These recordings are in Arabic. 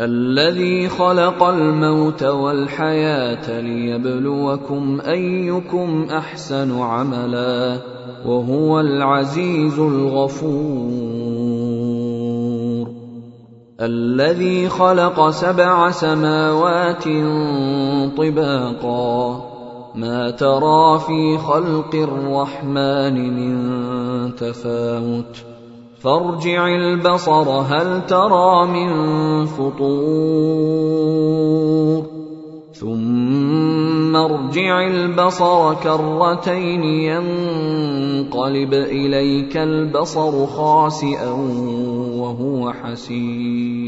الذي خلق الموت والحياة ليبلوكم أيكم أحسن عملا وهو العزيز الغفور. الذي خلق سبع سماوات طباقا. ما ترى في خلق الرحمن من تفاوت. فارجع البصر هل ترى من فطور؟ ثم ارجع البصر كرتين ينقلب إليك البصر خاسئا وهو حسير.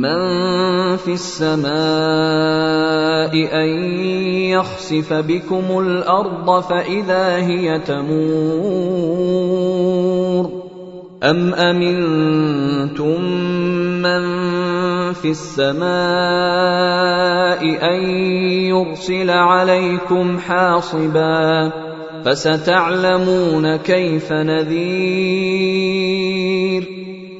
من في السماء ان يخسف بكم الأرض فاذا هي تمور أم أمنتم من في السماء أن يرسل عليكم حاصبا فستعلمون كيف نذير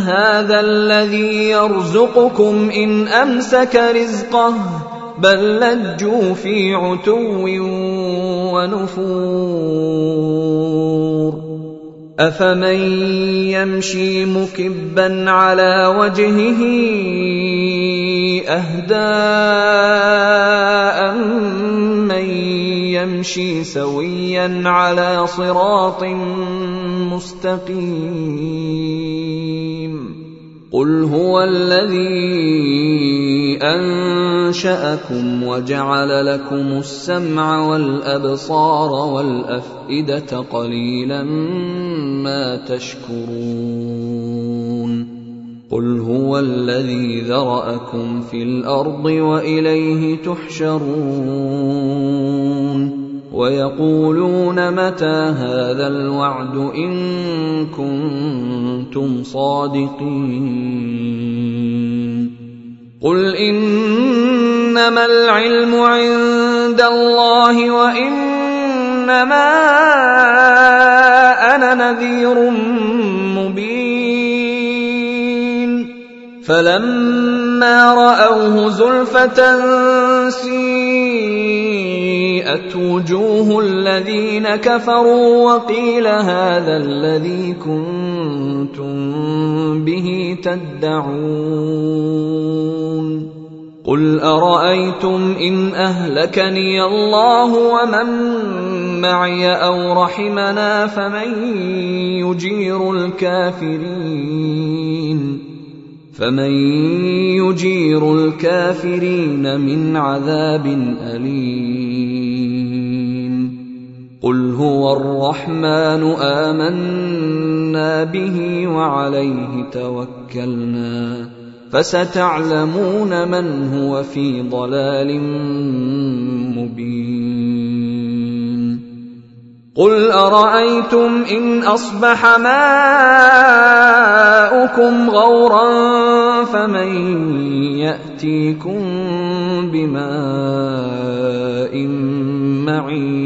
هذا الذي يرزقكم ان امسك رزقه بل لجوا في عتو ونفور افمن يمشي مكبا على وجهه اهدى من يمشي سويا على صراط مستقيم قل هو الذي انشاكم وجعل لكم السمع والابصار والافئده قليلا ما تشكرون قل هو الذي ذراكم في الأرض واليه تحشرون ويقولون متى هذا الوعد إن كنتم صادقين قل إنما العلم عند الله وإنما أنا نذير فلما رأوه زلفة سيئت وجوه الذين كفروا وقيل هذا الذي كنتم به تدعون قل أرأيتم إن أهلكني الله ومن معي أو رحمنا فمن يجير الكافرين فمن يجير الكافرين من عذاب أليم. قل هو الرحمن آمنا به وعليه توكلنا. فستعلمون من هو في ضلال مبين. قل أرأيتم إن أصبح ماؤكم غورا فمن يأتيكم بماء معين